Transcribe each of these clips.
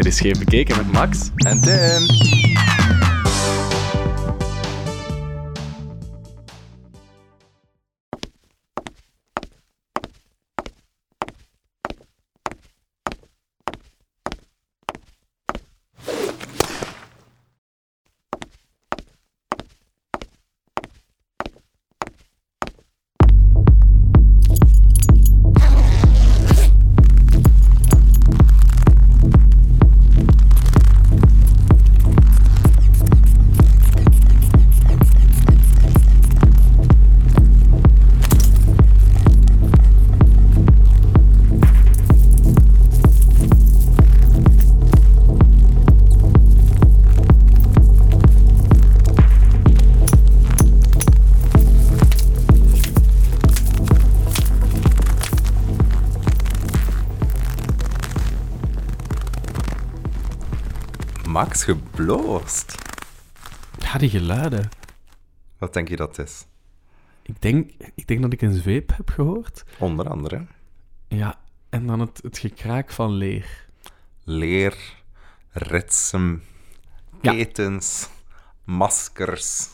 Dit is Scheef Bekeken met Max. En Tim. Max gebloost. Ja, die geluiden. Wat denk je dat is? Ik denk, ik denk dat ik een zweep heb gehoord. Onder andere Ja, en dan het, het gekraak van leer. leer, ritsem, Ja. ketens, maskers,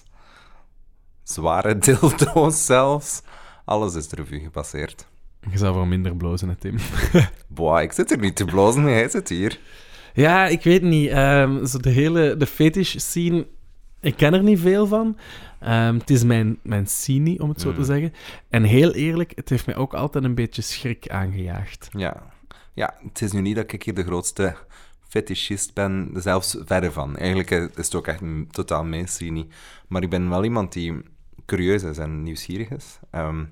zware dildo's zelfs. Alles is de revue gepasseerd. Je zou voor minder blozen, hè, Tim. Boah, ik zit er niet te blozen, hij zit hier. Ja, ik weet niet. ehm, zo de hele de fetish scene, ik ken er niet veel van. Ehm, het is mijn, mijn scene, om het zo te Mm. zeggen. En heel eerlijk, het heeft mij ook altijd een beetje schrik aangejaagd. Ja. ja, het is nu niet dat ik hier de grootste fetischist ben, zelfs verre van. Eigenlijk is het ook echt een totaal mijn scene. Maar ik ben wel iemand die curieus is en nieuwsgierig is. Ehm,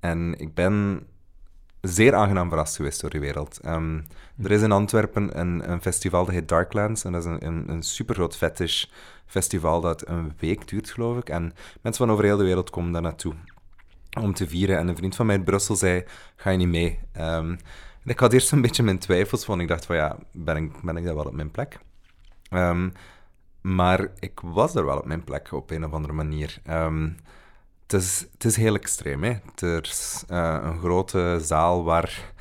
en ik ben zeer aangenaam verrast geweest door die wereld. Ehm, er is in Antwerpen een, een festival dat heet Darklands. En dat is een, een, een supergroot fetish festival dat een week duurt, geloof ik. En mensen van over heel de wereld komen daar naartoe om te vieren. En een vriend van mij in Brussel zei, ga je niet mee? Ehm, ik had eerst een beetje mijn twijfels, want ik dacht van ja, ben ik, ben ik daar wel op mijn plek? Ehm, maar ik was er wel op mijn plek op een of andere manier. Het, is, het is heel extreem. Hè? Er is eh, een grote zaal waar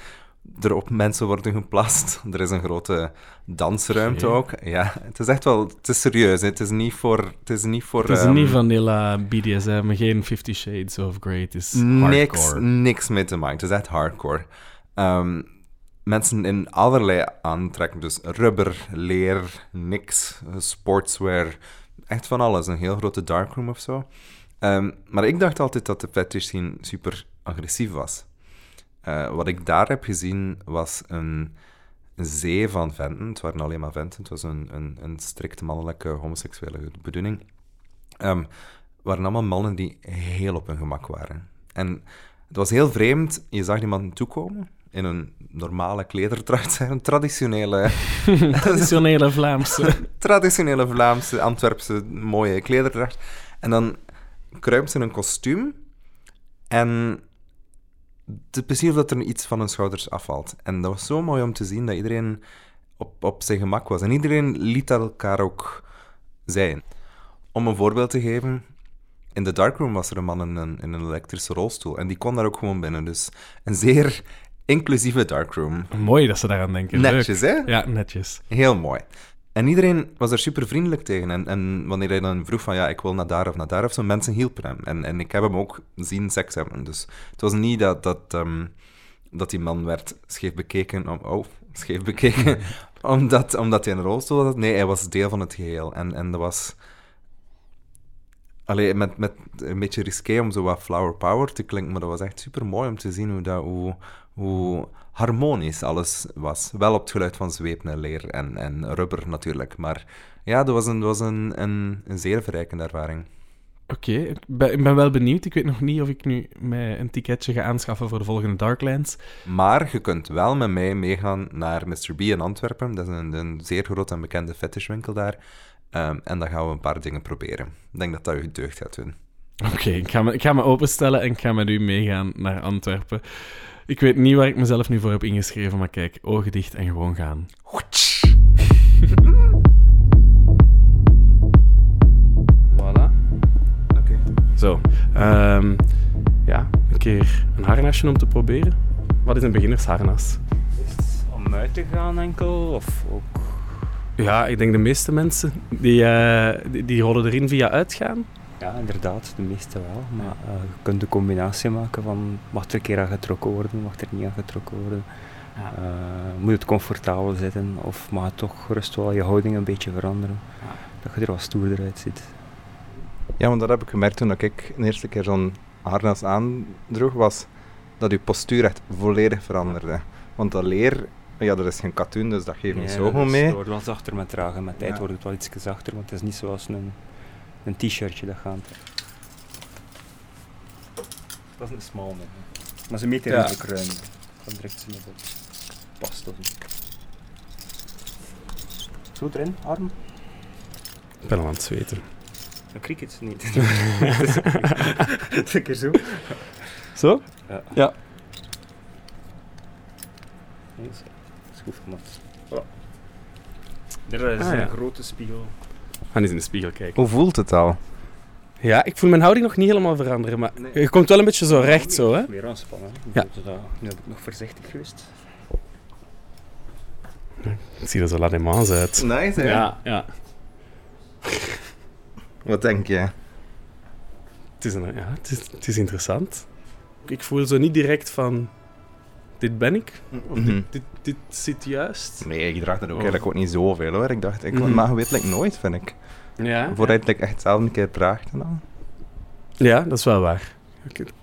er op mensen worden geplast. Er is een grote dansruimte ook. Ja, het is echt wel... Het is serieus. Hè? Het is niet voor... Het is niet voor... Het is ehm, niet vanilla BDSM, geen Fifty Shades of Grey. Het is niks, hardcore. niks mee te maken. Het is echt hardcore. Ehm, mensen in allerlei aantrekken. Dus rubber, leer, niks, sportswear. Echt van alles. Een heel grote darkroom of zo. Ehm, maar ik dacht altijd dat de fetish scene super agressief was. Eh, wat ik daar heb gezien was een zee van venten. Het waren alleen maar venten. Het was een, een, een strikt mannelijke homoseksuele bedoeling. Ehm waren allemaal mannen die heel op hun gemak waren. En het was heel vreemd. Je zag die man toekomen in een normale klederdracht, een traditionele, Traditionele Vlaamse. traditionele Vlaamse, Antwerpse mooie klederdracht. En dan kruipt in een kostuum en precies of dat er iets van hun schouders afvalt. En dat was zo mooi om te zien dat iedereen op, op zijn gemak was. En iedereen liet dat elkaar ook zijn. Om een voorbeeld te geven, in de darkroom was er een man in een, in een elektrische rolstoel. En die kon daar ook gewoon binnen. Dus een zeer inclusieve darkroom. Mooi dat ze daaraan denken. Leuk. Netjes, hè? Ja, netjes. Heel mooi. En iedereen was er super vriendelijk tegen. En, en wanneer hij dan vroeg van ja, ik wil naar daar of naar daar of zo, mensen hielpen hem. En, en ik heb hem ook zien seks hebben. Dus het was niet dat, dat, ehm, dat die man werd scheef bekeken. Om, oh, scheef bekeken. omdat, omdat hij een rolstoel had. Nee, hij was deel van het geheel. En, en dat was. Allee, met, met een beetje risqué om zo wat flower power te klinken, maar dat was echt super mooi om te zien hoe, dat, hoe, hoe harmonisch alles was. Wel op het geluid van zweep en leer en, en rubber natuurlijk, maar ja, dat was een, dat was een, een, een zeer verrijkende ervaring. Oké, ik, ben, ik ben wel benieuwd. Ik weet nog niet of ik nu mij een ticketje ga aanschaffen voor de volgende Darklands. Maar je kunt wel met mij meegaan naar Mr. B in Antwerpen. Dat is een, een zeer groot en bekende fetishwinkel daar. Ehm, en dan gaan we een paar dingen proberen. Ik denk dat dat je deugd gaat doen. Oké, ik, ga me- ik ga me openstellen en ik ga met u meegaan naar Antwerpen. Ik weet niet waar ik mezelf nu voor heb ingeschreven, maar kijk, ogen dicht en gewoon gaan. Voilà. Oké. Zo, ehm, ja, een keer een harnasje om te proberen. Wat is een beginnersharnas? Om uit te gaan enkel, of ook Ja, ik denk de meeste mensen die, eh, die, die rollen erin via uitgaan. Ja, inderdaad, de meeste wel. Maar eh, je kunt de combinatie maken van mag er een keer aan getrokken worden, mag er niet aan getrokken worden. Eh, moet het comfortabel zitten of mag het toch gerust wel je houding een beetje veranderen. Ja. Dat je er wat stoerder uitziet. Ja, want dat heb ik gemerkt toen ik de eerste keer zo'n harnas aandroeg, was dat je postuur echt volledig veranderde. Want dat leer, ja, dat is geen katoen, dus dat geeft niet Ja, zo dat goed is- mee. Het wordt wel zachter met dragen. Met tijd Ja. wordt het wel iets zachter, want het is niet zoals een, een t-shirtje dat gaat. Dat is een small man. hè. Maar ze meten Ja. redelijk ruim. Dan direct ze met het past of niet. Zo erin, arm. Ik ben al aan het zweten. Een cricket niet. Dat is een keer zo. Zo? Ja. Ja. Dat gemaakt. Voilà. Er is Ah, een ja. grote spiegel. Ga eens in de spiegel kijken. Hoe voelt het al? Ja, ik voel mijn houding nog niet helemaal veranderen, maar Nee. je komt wel een beetje zo recht zo, hè? Meer aanspannen. Ja. Dus Nu heb ik nog voorzichtig geweest. Het ziet er zo lademans uit. Nice, hè? Ja, ja. Wat denk je? Het is, een, ja het, is, het is interessant. Ik voel zo niet direct van... Dit ben ik. Of Mhm. dit, dit, dit zit juist. Nee, ik draag dat ook Oh. eigenlijk ook niet zoveel hoor. Ik dacht, ik Mhm. mag weet like, nooit, vind ik. Ja, Vooruit ik echt zelf een keer draagt en dan. ja, dat is wel waar.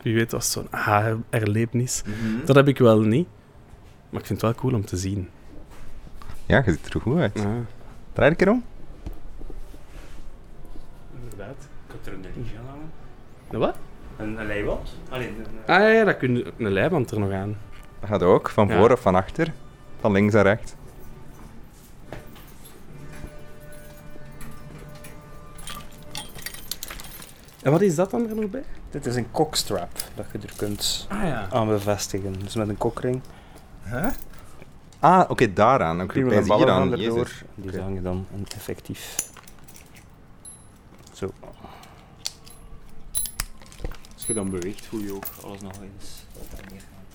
Wie weet was het zo'n aha-erlevenis. Dat heb ik wel niet. Maar ik vind het wel cool om te zien. Ja, je ziet er goed uit. Ja, Draai een keer om. inderdaad. Ik heb er een lichtje aan hangen. Een wat? Een, een leiband? Allee, een, een- Ah ja, ja, dat kun je een leiband er nog aan. Dat gaat ook, van Ja. voor of van achter. Van links en rechts. En wat is dat dan er nog bij? Dit is een kokstrap dat je er kunt Ah ja. aan bevestigen. Dus met een kokring. Huh? Ah, oké, daaraan. Oké, Prima bij een hier ballen aan. erdoor. Jezus. Die Oké. hangen dan een effectief. Zo. Als je dan beweegt, voel je ook alles nog eens.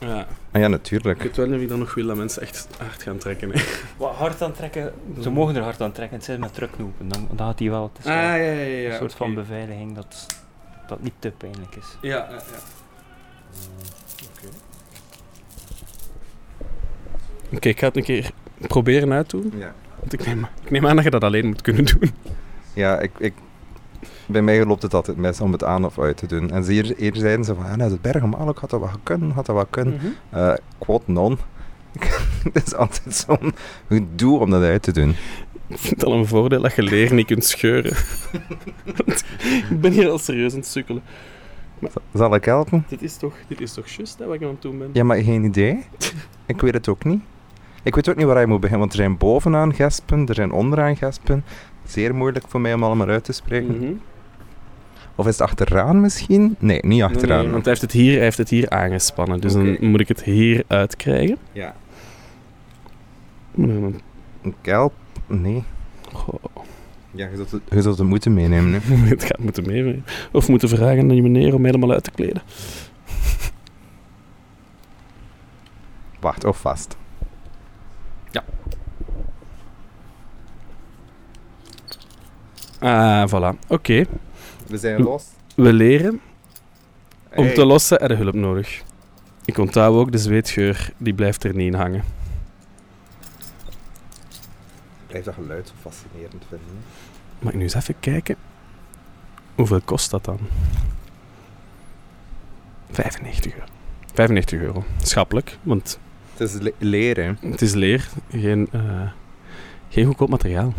Ja. Ah ja, Ik natuurlijk. weet wel niet of ik dan nog wil dat mensen echt hard gaan trekken. Hè. Wat hard aan trekken, ze mogen er hard aan trekken. Het zijn met druknoepen, dan, dan gaat die wel. Het is wel Ah, ja, ja, ja. een soort van beveiliging dat, dat niet te pijnlijk is. Ja, ja, ja. Oké, ik ga het een keer proberen uitdoen. Ja. Want ik neem, ik neem aan dat je dat alleen moet kunnen doen. Ja, ik, ik, bij mij loopt het altijd mis om het aan of uit te doen. En hier, hier zeiden ze van, ja, nou, het bergemaal, ik had dat wel kunnen, had dat wel kunnen. Eh quote non. Het is altijd zo'n gedoe om dat uit te doen. Ik vind het al een voordeel dat je leer niet kunt scheuren. Ik ben hier al serieus aan het sukkelen. Zal ik helpen? Dit is toch, dit is toch juist hè, wat ik aan het doen ben? Ja, maar geen idee. Ik weet het ook niet. Ik weet ook niet waar je moet beginnen, want er zijn bovenaan gespen, er zijn onderaan gespen. Zeer moeilijk voor mij om allemaal uit te spreken. Mhm. Of is het achteraan misschien? Nee, niet achteraan. Nee, nee, want hij heeft, het hier, hij heeft het hier aangespannen. Dus dan moet ik het hier uitkrijgen. Ja. Dan- Een kelp? Nee. Goh, Ja, je zult het, je zult het moeten meenemen. nu. het gaat moeten mee. Of moeten vragen aan je meneer om helemaal uit te kleden. Wacht, of vast. Ah, voilà. Oké. We zijn los. We leren. Om Hey. te lossen je hulp nodig. Ik onthoud ook de zweetgeur, die blijft er niet in hangen. Ik blijf dat geluid zo fascinerend vinden. Mag ik nu eens even kijken? Hoeveel kost dat dan? 95 euro. 95 euro. Schappelijk, want Het is le- leren. het is leer. Geen, eh, geen goedkoop materiaal.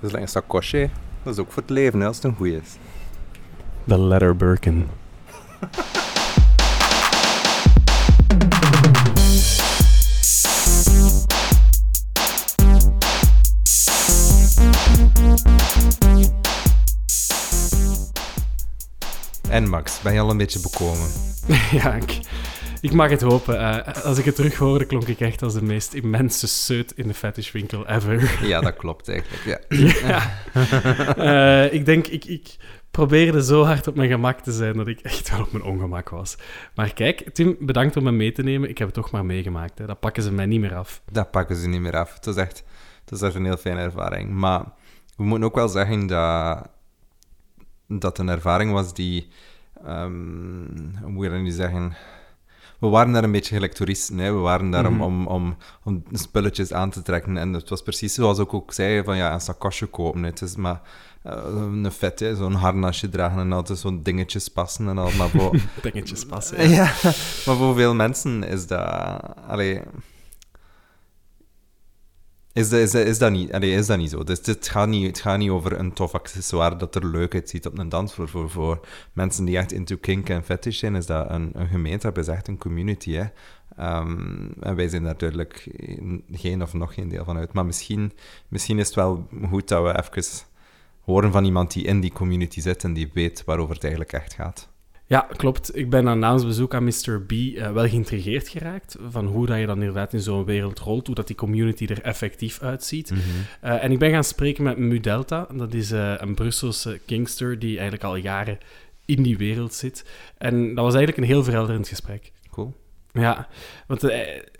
Dat is een sakosje. Dat is ook voor het leven, hè, als het een goeie is. De Leather Birkin. En Max, ben je al een beetje bekomen? ja, ik, ik mag het hopen. Eh, als ik het terug hoorde, klonk ik echt als de meest immense seut in de fetishwinkel ever. Ja, dat klopt eigenlijk. Ja. Ja. Eh, ik denk, ik, ik probeerde zo hard op mijn gemak te zijn dat ik echt wel op mijn ongemak was. Maar kijk, Tim, bedankt om me mee te nemen. Ik heb het toch maar meegemaakt. Hè. Dat pakken ze mij niet meer af. Dat pakken ze niet meer af. Het was echt... Het dat is echt een heel fijne ervaring. Maar we moeten ook wel zeggen dat dat een ervaring was die, um, hoe moet je dat nu zeggen? We waren daar een beetje gelijk toeristen. Hè? We waren daar om, om, om, om, spulletjes aan te trekken. En het was precies zoals ik ook zei, van ja, een sakosje kopen. Het is maar uh, een vet, zo'n harnasje dragen en altijd zo'n dingetjes passen en al. Maar voor... dingetjes passen, ja. Maar voor veel mensen is dat... Allee, is dat, is, is, dat niet, is dat niet zo? Dus het, gaat niet, het gaat niet over een tof accessoire dat er leuk uitziet op een dansvloer. Voor, voor mensen die echt into kink en fetish zijn, is dat een, een gemeenschap, is echt een community. Hè? Um, en wij zijn daar duidelijk geen of nog geen deel van uit. Maar misschien, misschien is het wel goed dat we even horen van iemand die in die community zit en die weet waarover het eigenlijk echt gaat. Ja, klopt. Ik ben na ons bezoek aan Mr. B uh, wel geïntrigeerd geraakt van hoe dat je dan inderdaad in zo'n wereld rolt, hoe dat die community er effectief uitziet. Mhm. uh, en ik ben gaan spreken met Mu Delta, dat is uh, een Brusselse kingster die eigenlijk al jaren in die wereld zit. En dat was eigenlijk een heel verhelderend gesprek. Cool. Ja, want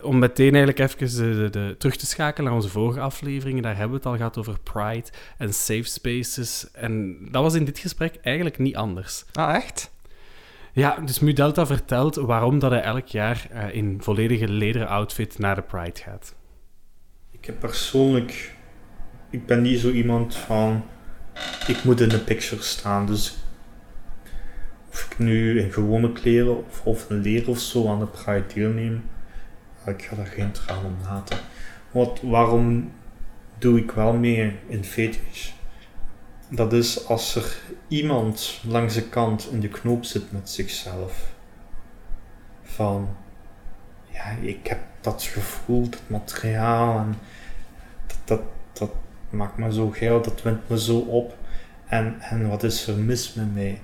om meteen eigenlijk even de, de, de, terug te schakelen naar onze vorige afleveringen, daar hebben we het al gehad over Pride en safe spaces. En dat was in dit gesprek eigenlijk niet anders. Ah, echt? Ja, dus Mu Delta vertelt waarom dat hij elk jaar uh, in volledige lederen outfit naar de Pride gaat. Ik heb persoonlijk... Ik ben niet zo iemand van... Ik moet in de picture staan, dus... Of ik nu in gewone kleren of, of een leer of zo aan de Pride deelneem, ik ga daar geen traan om laten. Wat, waarom doe ik wel mee in fetish? Dat is als er iemand langs de kant in de knoop zit met zichzelf. Van, ja, ik heb dat gevoel, dat materiaal en dat, dat, maakt me zo geil, dat wint me zo op. En, en wat is er mis met mij?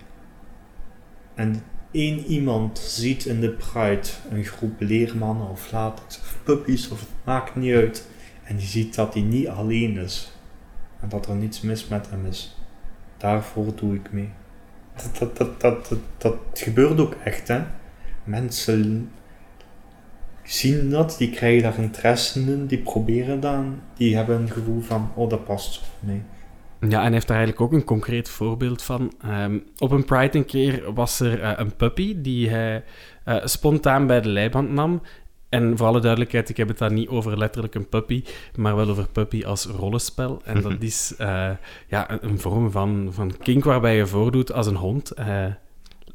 En één iemand ziet in de Pride een groep leermannen of latex of puppies of het maakt niet uit. En die ziet dat hij niet alleen is. En dat er niets mis met hem is daarvoor doe ik mee. Dat, dat, dat, dat, dat, gebeurt ook echt, hè. Mensen zien dat, die krijgen daar interesse in, die proberen dan, die hebben een gevoel van, oh, dat past mee. Ja, en heeft daar eigenlijk ook een concreet voorbeeld van. Um, op een Pride een keer was er uh, een puppy die hij uh, spontaan bij de leiband nam en voor alle duidelijkheid, ik heb het daar niet over letterlijk een puppy, maar wel over puppy als rollenspel. En dat is uh, ja, een vorm van, van kink waarbij je voordoet als een hond. Uh,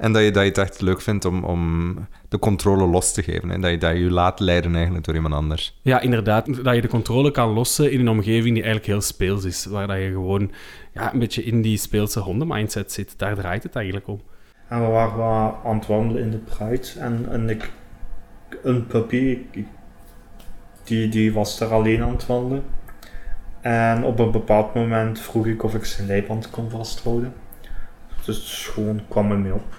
en dat je, dat je het echt leuk vindt om, om de controle los te geven. En dat je, dat je je laat leiden eigenlijk door iemand anders. Ja, inderdaad. Dat je de controle kan lossen in een omgeving die eigenlijk heel speels is. Waar dat je gewoon ja, een beetje in die speelse hondenmindset zit. Daar draait het eigenlijk om. En we waren aan het wandelen in de Pride. En, en ik een puppy, die, die was er alleen aan het wandelen. En op een bepaald moment vroeg ik of ik zijn leiband kon vasthouden. Dus gewoon kwam er mee op.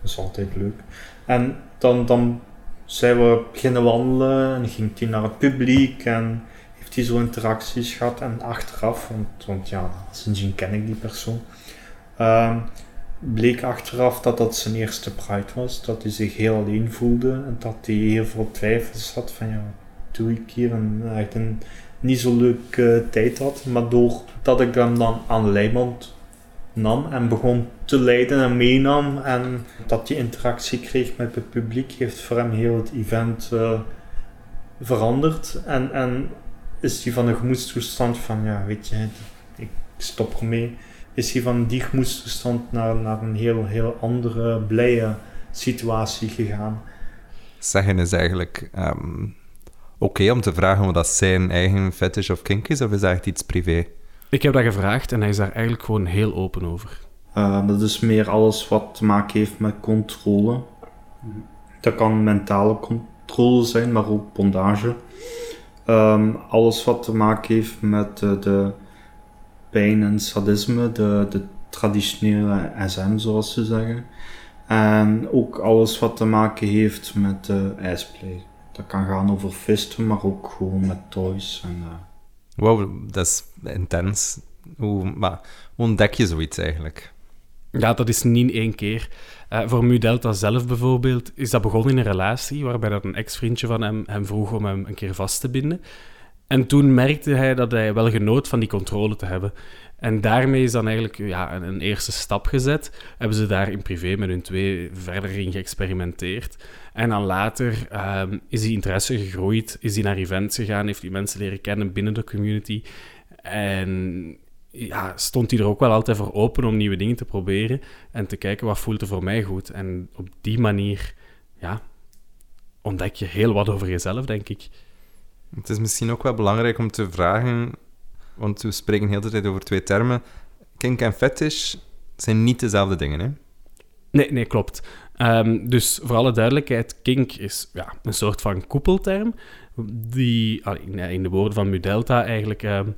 Dat is altijd leuk. En dan, dan zijn we beginnen wandelen en ging hij naar het publiek en heeft hij zo interacties gehad. En achteraf, want, want ja, sindsdien ken ik die persoon, uh, bleek achteraf dat dat zijn eerste Pride was. Dat hij zich heel alleen voelde en dat hij heel veel twijfels had van ja, doe ik hier? En echt een niet zo leuke tijd had. Maar doordat ik hem dan aan Leiband nam en begon te leiden en meenam en dat hij interactie kreeg met het publiek, heeft voor hem heel het event uh, veranderd. En, en is hij van een gemoedstoestand van ja, weet je, ik stop ermee is hij van die gemoedstoestand naar, naar een heel, heel andere, blije situatie gegaan. Zeggen is eigenlijk um, oké om te vragen of dat zijn eigen fetish of kink is, of is dat echt iets privé? Ik heb dat gevraagd en hij is daar eigenlijk gewoon heel open over. Uh, dat is meer alles wat te maken heeft met controle. Dat kan mentale controle zijn, maar ook bondage. Um, alles wat te maken heeft met uh, de pijn en sadisme, de, de traditionele SM zoals ze zeggen. En ook alles wat te maken heeft met ijsplay. Dat kan gaan over fisten, maar ook gewoon met toys. En, uh... Wow, dat is intens. Hoe, maar, hoe ontdek je zoiets eigenlijk? Ja, dat is niet één keer. Uh, voor Mu Delta zelf bijvoorbeeld is dat begonnen in een relatie waarbij dat een ex-vriendje van hem hem vroeg om hem een keer vast te binden. En toen merkte hij dat hij wel genoot van die controle te hebben. En daarmee is dan eigenlijk ja, een, een, eerste stap gezet. Hebben ze daar in privé met hun twee verder in geëxperimenteerd. En dan later um, is die interesse gegroeid, is hij naar events gegaan, heeft hij mensen leren kennen binnen de community. En ja, stond hij er ook wel altijd voor open om nieuwe dingen te proberen en te kijken wat voelt er voor mij goed. En op die manier ja, ontdek je heel wat over jezelf, denk ik. Het is misschien ook wel belangrijk om te vragen, want we spreken heel de tijd over twee termen. Kink en fetish zijn niet dezelfde dingen, hè? Nee, nee, klopt. Um, dus voor alle duidelijkheid, kink is ja, een soort van koepelterm, die in de woorden van Mudelta eigenlijk um,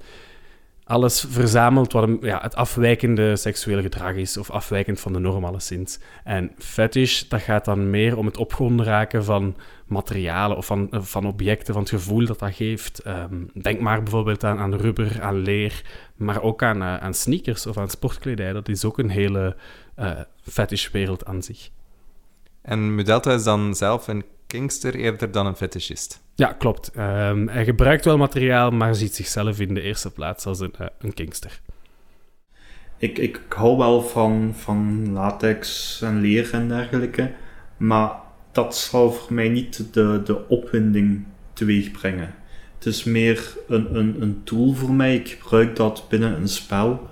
alles verzamelt wat ja, het afwijkende seksuele gedrag is, of afwijkend van de norm alleszins. En fetish, dat gaat dan meer om het opgronden raken van materialen of van, van objecten, van het gevoel dat dat geeft. Um, denk maar bijvoorbeeld aan, aan rubber, aan leer, maar ook aan, uh, aan sneakers of aan sportkledij. Dat is ook een hele uh, fetishwereld aan zich. En Mudelta is dan zelf een kinkster eerder dan een fetishist. Ja, klopt. Um, hij gebruikt wel materiaal, maar ziet zichzelf in de eerste plaats als een, uh, een kinkster. Ik, ik hou wel van, van latex en leer en dergelijke, maar dat zal voor mij niet de, de opwinding teweeg brengen. Het is meer een, een, een tool voor mij. Ik gebruik dat binnen een spel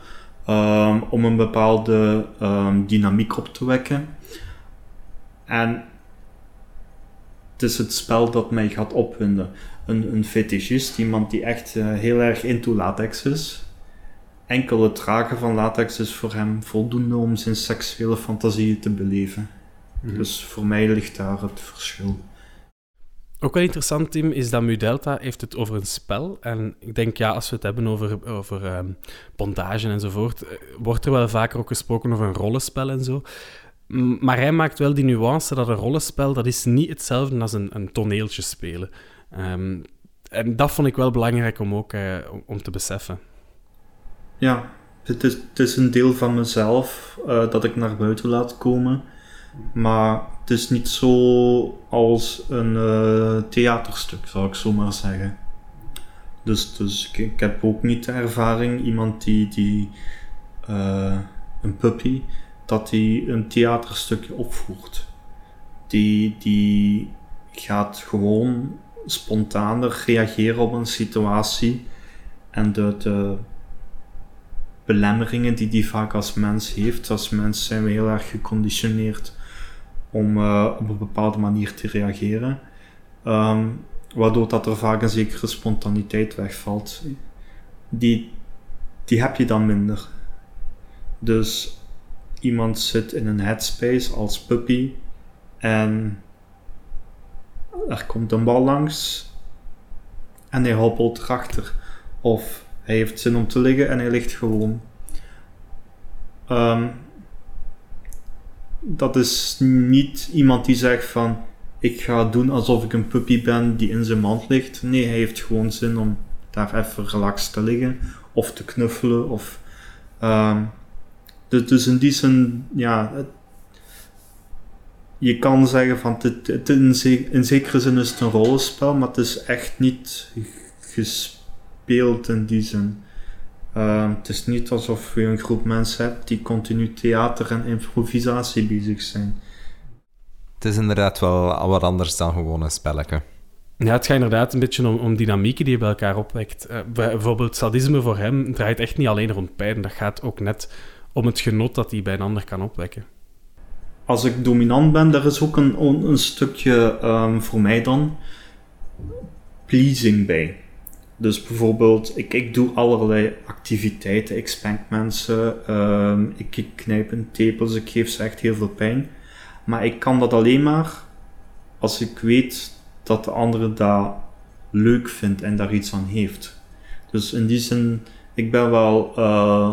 um, om een bepaalde um, dynamiek op te wekken. En het is het spel dat mij gaat opwinden. Een, een fetischist, iemand die echt uh, heel erg into latex is. Enkel het dragen van latex is voor hem voldoende om zijn seksuele fantasieën te beleven. Mm -hmm. Dus voor mij ligt daar het verschil. Ook wel interessant, Tim, is dat Mudelta heeft het over een spel. En ik denk, ja, als we het hebben over, over um, bondage enzovoort, wordt er wel vaker ook gesproken over een rollenspel en zo. Maar hij maakt wel die nuance dat een rollenspel, dat is niet hetzelfde als een, een toneeltje spelen. Um, en dat vond ik wel belangrijk om ook uh, om te beseffen. Ja, het is, het is een deel van mezelf uh, dat ik naar buiten laat komen. Maar het is niet zo als een uh, theaterstuk, zou ik zo maar zeggen. Dus, dus ik, ik, heb ook niet de ervaring, iemand die, die een puppy dat hij een theaterstukje opvoert. Die, die gaat gewoon spontaner reageren op een situatie en de, belemmeringen die die vaak als mens heeft. Als mens zijn we heel erg geconditioneerd om uh, op een bepaalde manier te reageren. Um, waardoor dat er vaak een zekere spontaniteit wegvalt. Die, die heb je dan minder. Dus iemand zit in een headspace als puppy en er komt een bal langs en hij hoppelt erachter. Of hij heeft zin om te liggen en hij ligt gewoon. Um, dat is niet iemand die zegt van ik ga doen alsof ik een puppy ben die in zijn mand ligt. Nee, hij heeft gewoon zin om daar even relaxed te liggen of te knuffelen of um, dus, dus in die zin, ja, het, je kan zeggen van het, het in, in, zekere zin is het een rollenspel, maar het is echt niet gespeeld in die zin. Uh, het is niet alsof je een groep mensen hebt die continu theater en improvisatie bezig zijn. Het is inderdaad wel wat anders dan gewoon een spelletje. Ja, het gaat inderdaad een beetje om, om dynamieken die je bij elkaar opwekt. Uh, bijvoorbeeld sadisme voor hem draait echt niet alleen rond pijn. Dat gaat ook net om het genot dat hij bij een ander kan opwekken. Als ik dominant ben, daar is ook een, een stukje um, voor mij dan pleasing bij. Dus bijvoorbeeld, ik, ik doe allerlei activiteiten. Ik spank mensen, um, ik, ik knijp in tepels, ik geef ze echt heel veel pijn. Maar ik kan dat alleen maar als ik weet dat de andere dat leuk vindt en daar iets aan heeft. Dus in die zin, ik ben wel uh,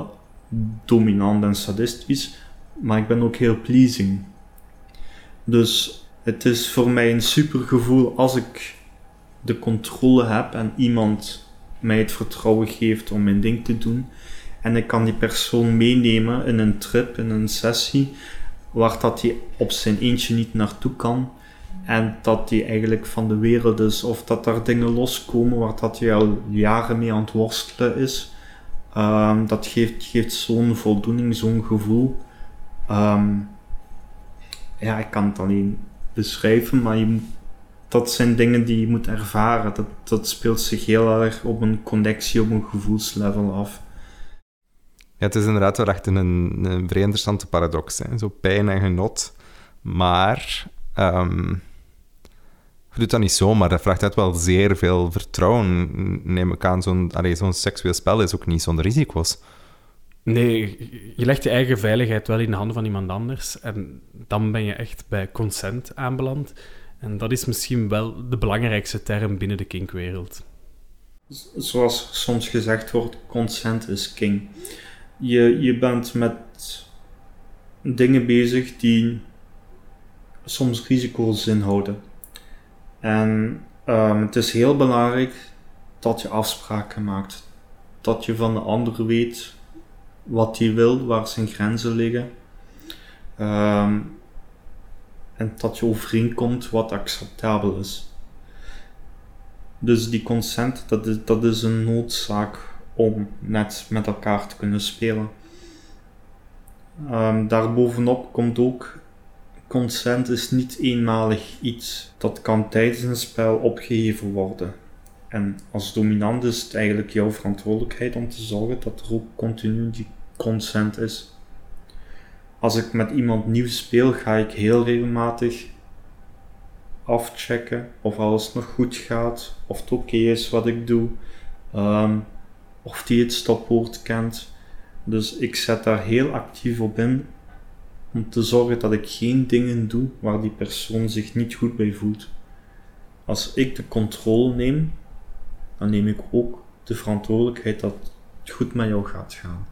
dominant en sadistisch, maar ik ben ook heel pleasing. Dus het is voor mij een super gevoel als ik de controle heb en iemand mij het vertrouwen geeft om mijn ding te doen. En ik kan die persoon meenemen in een trip, in een sessie, waar dat hij op zijn eentje niet naartoe kan. en dat die eigenlijk van de wereld is, of dat er dingen loskomen waar dat hij al jaren mee aan het worstelen is. Ehm, dat geeft, geeft zo'n voldoening, zo'n gevoel. Ehm, ja, ik kan het alleen beschrijven, maar dat zijn dingen die je moet ervaren. Dat, dat speelt zich heel erg op een connectie, op een gevoelslevel af. Ja, het is inderdaad wel echt een, een vrij interessante paradox. Hè? Zo pijn en genot. Maar um, je doet dat niet zomaar. Dat vraagt uit wel zeer veel vertrouwen. Neem ik aan, zo'n zo'n seksueel spel is ook niet zonder risico's. Nee, je legt je eigen veiligheid wel in de handen van iemand anders. En dan ben je echt bij consent aanbeland. En dat is misschien wel de belangrijkste term binnen de kinkwereld. Zoals soms gezegd wordt, consent is king. Je, je bent met dingen bezig die soms risico's inhouden. En um, het is heel belangrijk dat je afspraken maakt. Dat je van de ander weet wat hij wil, waar zijn grenzen liggen. Um, en dat je overeenkomt wat acceptabel is. Dus die consent, dat is, dat is een noodzaak om net met elkaar te kunnen spelen. Um, daarbovenop komt ook consent is niet eenmalig iets. Dat kan tijdens een spel opgeheven worden. En als dominant is het eigenlijk jouw verantwoordelijkheid om te zorgen dat er ook continu die consent is. Als ik met iemand nieuw speel, ga ik heel regelmatig afchecken of alles nog goed gaat, of het oké is wat ik doe, ehm, of die het stopwoord kent. Dus ik zet daar heel actief op in om te zorgen dat ik geen dingen doe waar die persoon zich niet goed bij voelt. Als ik de controle neem, dan neem ik ook de verantwoordelijkheid dat het goed met jou gaat gaan.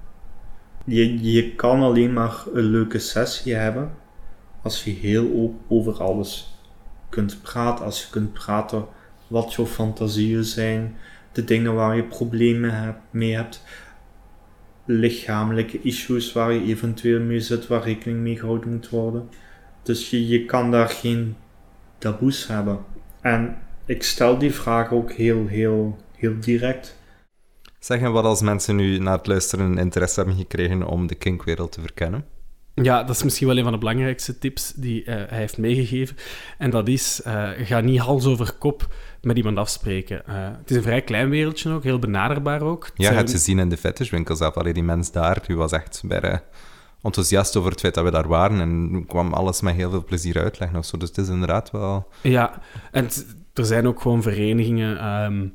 Je, je kan alleen maar een leuke sessie hebben als je heel open over alles kunt praten. Als je kunt praten wat jouw fantasieën zijn, de dingen waar je problemen mee hebt lichamelijke issues waar je eventueel mee zit, waar rekening mee gehouden moet worden. Dus je, je kan daar geen taboes hebben. En ik stel die vraag ook heel, heel, heel direct. Zeg wat als mensen nu na het luisteren interesse hebben gekregen om de kinkwereld te verkennen? Ja, dat is misschien wel een van de belangrijkste tips die uh, hij heeft meegegeven. En dat is, uh, ga niet hals over kop met iemand afspreken. Uh, het is een vrij klein wereldje ook, heel benaderbaar ook. ja, je hebt gezien in de fetishwinkels zelf. Allee, die mens daar, die was echt bij, enthousiast over het feit dat we daar waren. En kwam alles met heel veel plezier uitleggen of zo. Dus het is inderdaad wel... Ja, en er zijn ook gewoon verenigingen... Um,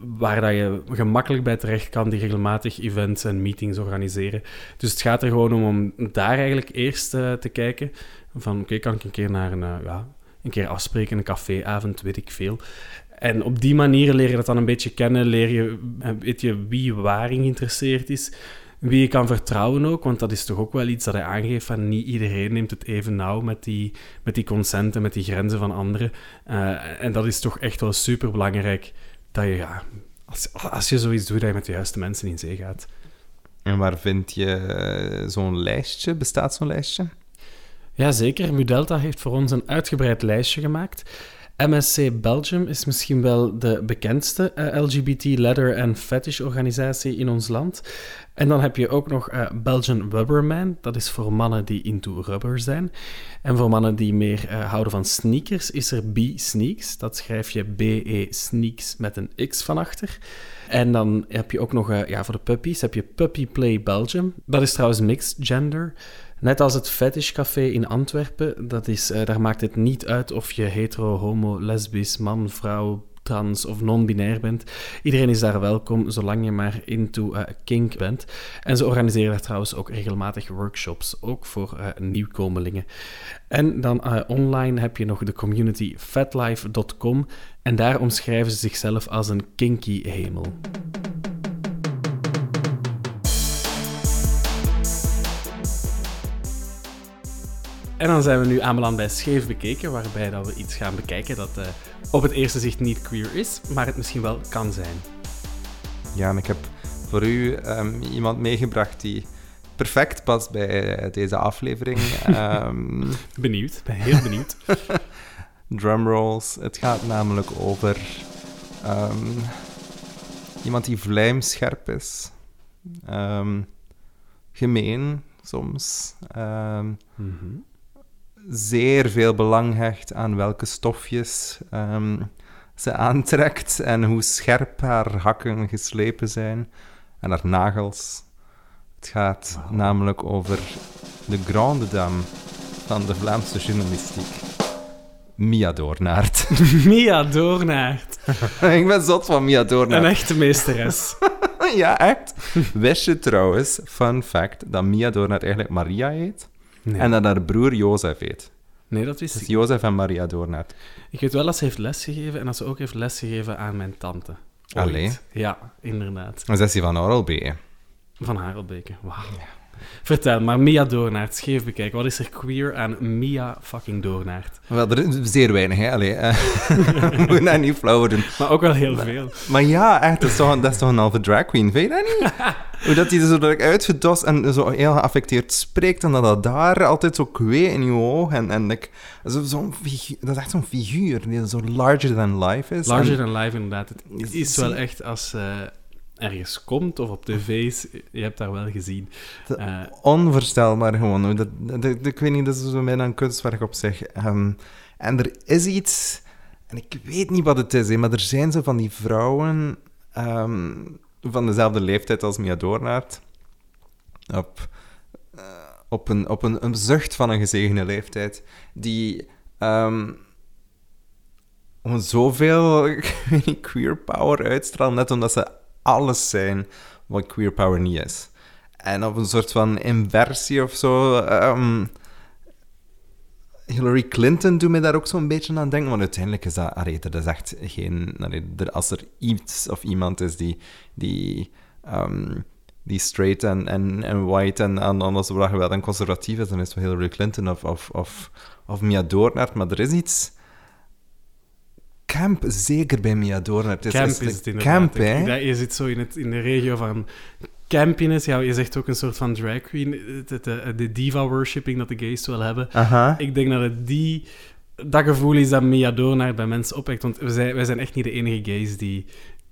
waar dat je gemakkelijk bij terecht kan, die regelmatig events en meetings organiseren. Dus het gaat er gewoon om om daar eigenlijk eerst uh, te kijken van oké, kan ik een keer naar een, uh, ja, een keer afspreken, een caféavond, weet ik veel. En op die manier leer je dat dan een beetje kennen, leer je, eh, weet je wie waarin geïnteresseerd is, wie je kan vertrouwen ook, want dat is toch ook wel iets dat hij aangeeft van niet iedereen neemt het even nauw met die, met die consenten, met die grenzen van anderen. En dat is toch echt wel super belangrijk dat je, ja, als, als je zoiets doet, dat je met de juiste mensen in zee gaat. En waar vind je eh, zo'n lijstje? Bestaat zo'n lijstje? Jazeker, Mudelta heeft voor ons een uitgebreid lijstje gemaakt. MSC Belgium is misschien wel de bekendste eh, LGBT leather en fetish organisatie in ons land. En dan heb je ook nog uh, Belgian Rubberman. Dat is voor mannen die into rubber zijn. En voor mannen die meer uh, houden van sneakers is er B-Sneaks. Dat schrijf je B-E Sneaks met een X van achter. En dan heb je ook nog, ja, voor de puppies heb je Puppy Play Belgium. Dat is trouwens mixed gender. Net als het Fetish Café in Antwerpen. Dat is, daar maakt het niet uit of je hetero, homo, lesbisch, man, vrouw, trans of non-binair bent. Iedereen is daar welkom, zolang je maar into uh, kink bent. En ze organiseren daar trouwens ook regelmatig workshops, ook voor uh, nieuwkomelingen. En dan online heb je nog de community fatlife.com en daar omschrijven ze zichzelf als een kinky hemel. En dan zijn we nu aanbeland bij Scheef Bekeken, waarbij dat we iets gaan bekijken dat uh, op het eerste zicht niet queer is, maar het misschien wel kan zijn. Ja, en ik heb voor u um, iemand meegebracht die perfect past bij deze aflevering. um... Benieuwd, ben heel benieuwd. drumrolls. Het gaat namelijk over ehm, iemand die vlijmscherp is. Ehm, gemeen soms. Ehm, Mhm. Zeer veel belang hecht aan welke stofjes ehm, ze aantrekt en hoe scherp haar hakken geslepen zijn en haar nagels. Het gaat namelijk over de grande dame van de Vlaamse journalistiek, Mia Doornaert. Mia Doornaert. Ik ben zot van Mia Een Doornaert. echte meesteres. ja, echt. Wist je trouwens, fun fact, dat Mia Doornaert eigenlijk Maria heet Nee, en dat haar broer Jozef heet. nee dat wist Dus ik. Jozef en Maria Doornaert. Ik weet wel dat ze heeft lesgegeven en dat ze ook heeft lesgegeven aan mijn tante. Ooit. Allee. Ja, inderdaad. En zij is die van Oralbe. Van Harelbeke. Wauw. Vertel, maar Mia Doornaert, scheef bekijken. Wat is er queer aan Mia fucking Doornaert? Wel, er is zeer weinig, hè. Allee, eh, we moeten dat niet flauwer doen. Maar ook wel heel veel. Maar ja, echt, dat is toch, een- dat is toch een halve drag queen, vind je dat niet? Hoe dat hij er zo uitgedost en zo heel geaffecteerd spreekt en dat dat daar altijd zo kwee in je oog en, en like, zo, zo'n figu- dat is echt zo'n figuur die zo larger than life is. Larger En- than life, inderdaad. Het Is- is wel echt als ze ergens komt of op tv is, je hebt haar wel gezien. Eh, onvoorstelbaar gewoon. Dat, ik weet niet, dat is zo bijna een kunstwerk op zich. Ehm, en er is iets, en ik weet niet wat het is, hè, maar er zijn zo van die vrouwen ehm, van dezelfde leeftijd als Mia Doornaert. Op, eh, op, een, op een, een zucht van een gezegende leeftijd. Die gewoon zoveel queer power uitstralen, net omdat ze alles zijn wat queer power niet is. En op een soort van inversie of zo. ehm, Hillary Clinton doet me daar ook zo'n beetje aan denken. Want uiteindelijk is dat, allee, dat is echt geen. als er iets of iemand is die, die, ehm, die straight en, en, en white en alles wat geweld en conservatief is, dan is het wel Hillary Clinton of, of, of, of Mia Doornaert. Maar er is iets. Camp, zeker bij Mia camp is, is het inderdaad. Camp, hè? dat- je zit zo in, het, in de regio van campiness. Ja, je zegt ook een soort van drag queen. De, de, de diva-worshipping dat de gays wel hebben. Aha. Ik denk dat het die, dat gevoel is dat Mia Doornaert bij mensen opwekt. Want wij zijn, wij zijn echt niet de enige gays die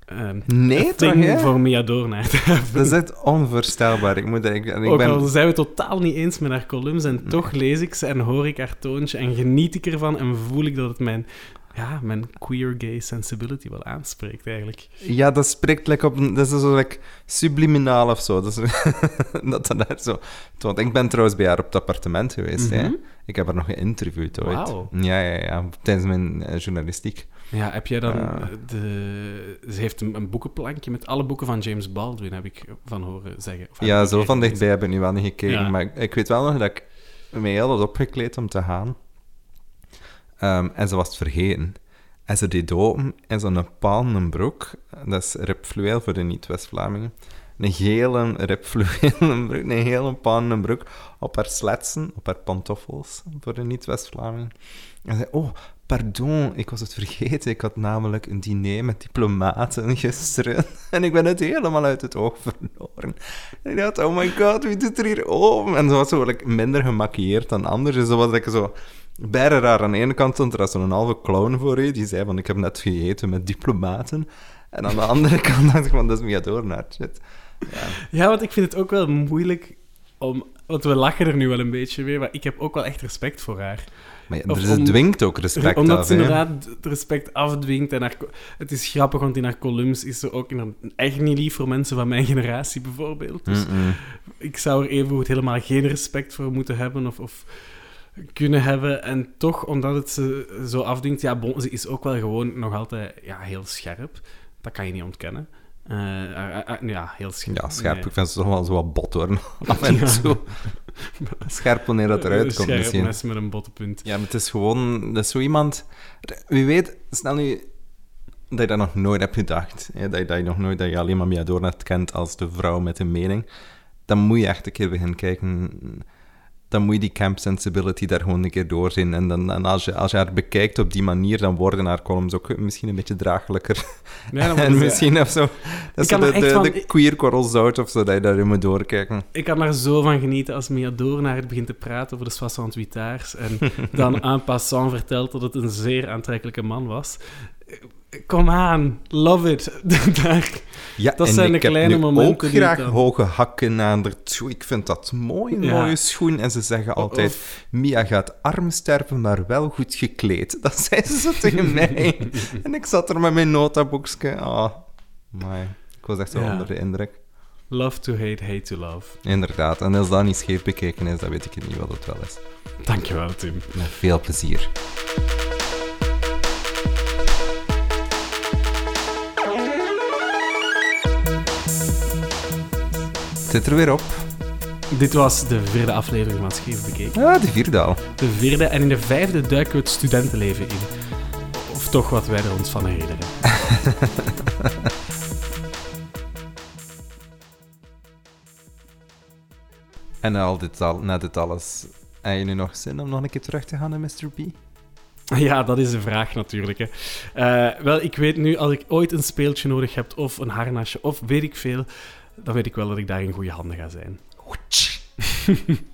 ehm Nee, toch, hè? voor Mia Doornaert. Dat is echt onvoorstelbaar. Ik, moet, ik, ik Ook ben... al zijn we totaal niet eens met haar columns en toch lees ik ze en hoor ik haar toontje en geniet ik ervan en voel ik dat het mijn, ja, mijn queer gay sensibility wel aanspreekt eigenlijk. Ja, dat spreekt like, op... een- Dat is zo like, subliminaal of zo. Dat, is, dat daar zo... Want ik ben trouwens bij haar op het appartement geweest. hè. Mhm. Ik heb haar nog geïnterviewd ooit. Ja, ja, ja. Tijdens mijn eh, journalistiek. Ja, heb jij dan de... Ze heeft een, een boekenplankje met alle boeken van James Baldwin, heb ik van horen zeggen. Of Ja, zo van dichtbij heb ik nu wel niet gekeken. Ja. Maar ik, ik weet wel nog dat ik me heel had opgekleed om te gaan. Ehm, en ze was het vergeten. En ze deed open in zo'n palmen broek. Dat is ripfluweel voor de niet-West-Vlamingen. Een gele ripfluwelen broek, een hele palmen broek op haar sletsen, op haar pantoffels voor de niet-West-Vlamingen. En zei, oh, pardon, ik was het vergeten. Ik had namelijk een diner met diplomaten gisteren. En ik ben het helemaal uit het oog verloren. En ik dacht, oh my god, wie doet er hier open? En ze was zo minder gemaquilleerd dan anders. Dus dat was like, zo bijna raar. Aan de ene kant stond er zo'n halve clown voor je, die zei van, ik heb net gegeten met diplomaten. En aan de andere kant dacht ik van, dat is Mia Doornaert. Shit. Ja, want ik vind het ook wel moeilijk om... Want we lachen er nu wel een beetje mee, maar ik heb ook wel echt respect voor haar. Maar ja, dus het dwingt ook respect Omdat af, ze inderdaad het respect afdwingt. En haar, het is grappig, want in haar columns is ze ook echt niet lief voor mensen van mijn generatie, bijvoorbeeld. Dus ik zou er evengoed helemaal geen respect voor moeten hebben of, of kunnen hebben. En toch, omdat het ze zo afdwingt, ja, bon, ze is ook wel gewoon nog altijd ja, heel scherp. Dat kan je niet ontkennen. Eh, eh, eh, ja, heel scherp. Ja, scherp. Nee. Ik vind ze toch wel zo wat bot worden. Ja. toe. Scherp wanneer dat eruit komt misschien. mes met een bottenpunt. Ja, maar het is gewoon... Dat is zo iemand... Wie weet, snel nu... Dat je dat nog nooit hebt gedacht. Hè? Dat, je, dat je nog nooit... Dat je alleen maar Mia Doornet kent als de vrouw met een mening. Dan moet je echt een keer beginnen kijken dan moet je die camp sensibility daar gewoon een keer doorzien. En, dan, en als, je, als je haar bekijkt op die manier, dan worden haar columns ook misschien een beetje draaglijker. Nee, dan en misschien of zo. Dat is de, van- de queer korrel zout of zo, dat je daarin moet doorkijken. Ik kan er zo van genieten als Mia Doornaert begint te praten over de Soissons Vitaars en dan en passant vertelt dat het een zeer aantrekkelijke man was. Kom aan, love it. Ja, Dat en zijn de ik heb kleine nu momenten ook die graag dan- hoge hakken aan. Ik vind dat mooi, een Ja. mooie schoen. En ze zeggen altijd, Of- Mia gaat arm sterven, maar wel goed gekleed. Dat zei ze zo tegen mij. en ik zat er met mijn notaboekje. Ah, maar ik was echt zo Ja. onder de indruk. Love to hate, hate to love. Inderdaad, en als dat niet scheef bekeken is, dan weet ik niet wat het wel is. Dankjewel, Tim. Met veel plezier. Zit er weer op. Dit was de vierde aflevering van Scheef Bekeken. Ah, de vierde al. De vierde en in de vijfde duiken we het studentenleven in. Of toch wat wij er ons van herinneren. En al dit al, na dit alles, heb je nu nog zin om nog een keer terug te gaan naar Mr. B? Ja, dat is de vraag natuurlijk. Hè. Eh, wel, ik weet nu, als ik ooit een speeltje nodig heb, of een harnasje, of weet ik veel, dan weet ik wel dat ik daar in goede handen ga zijn.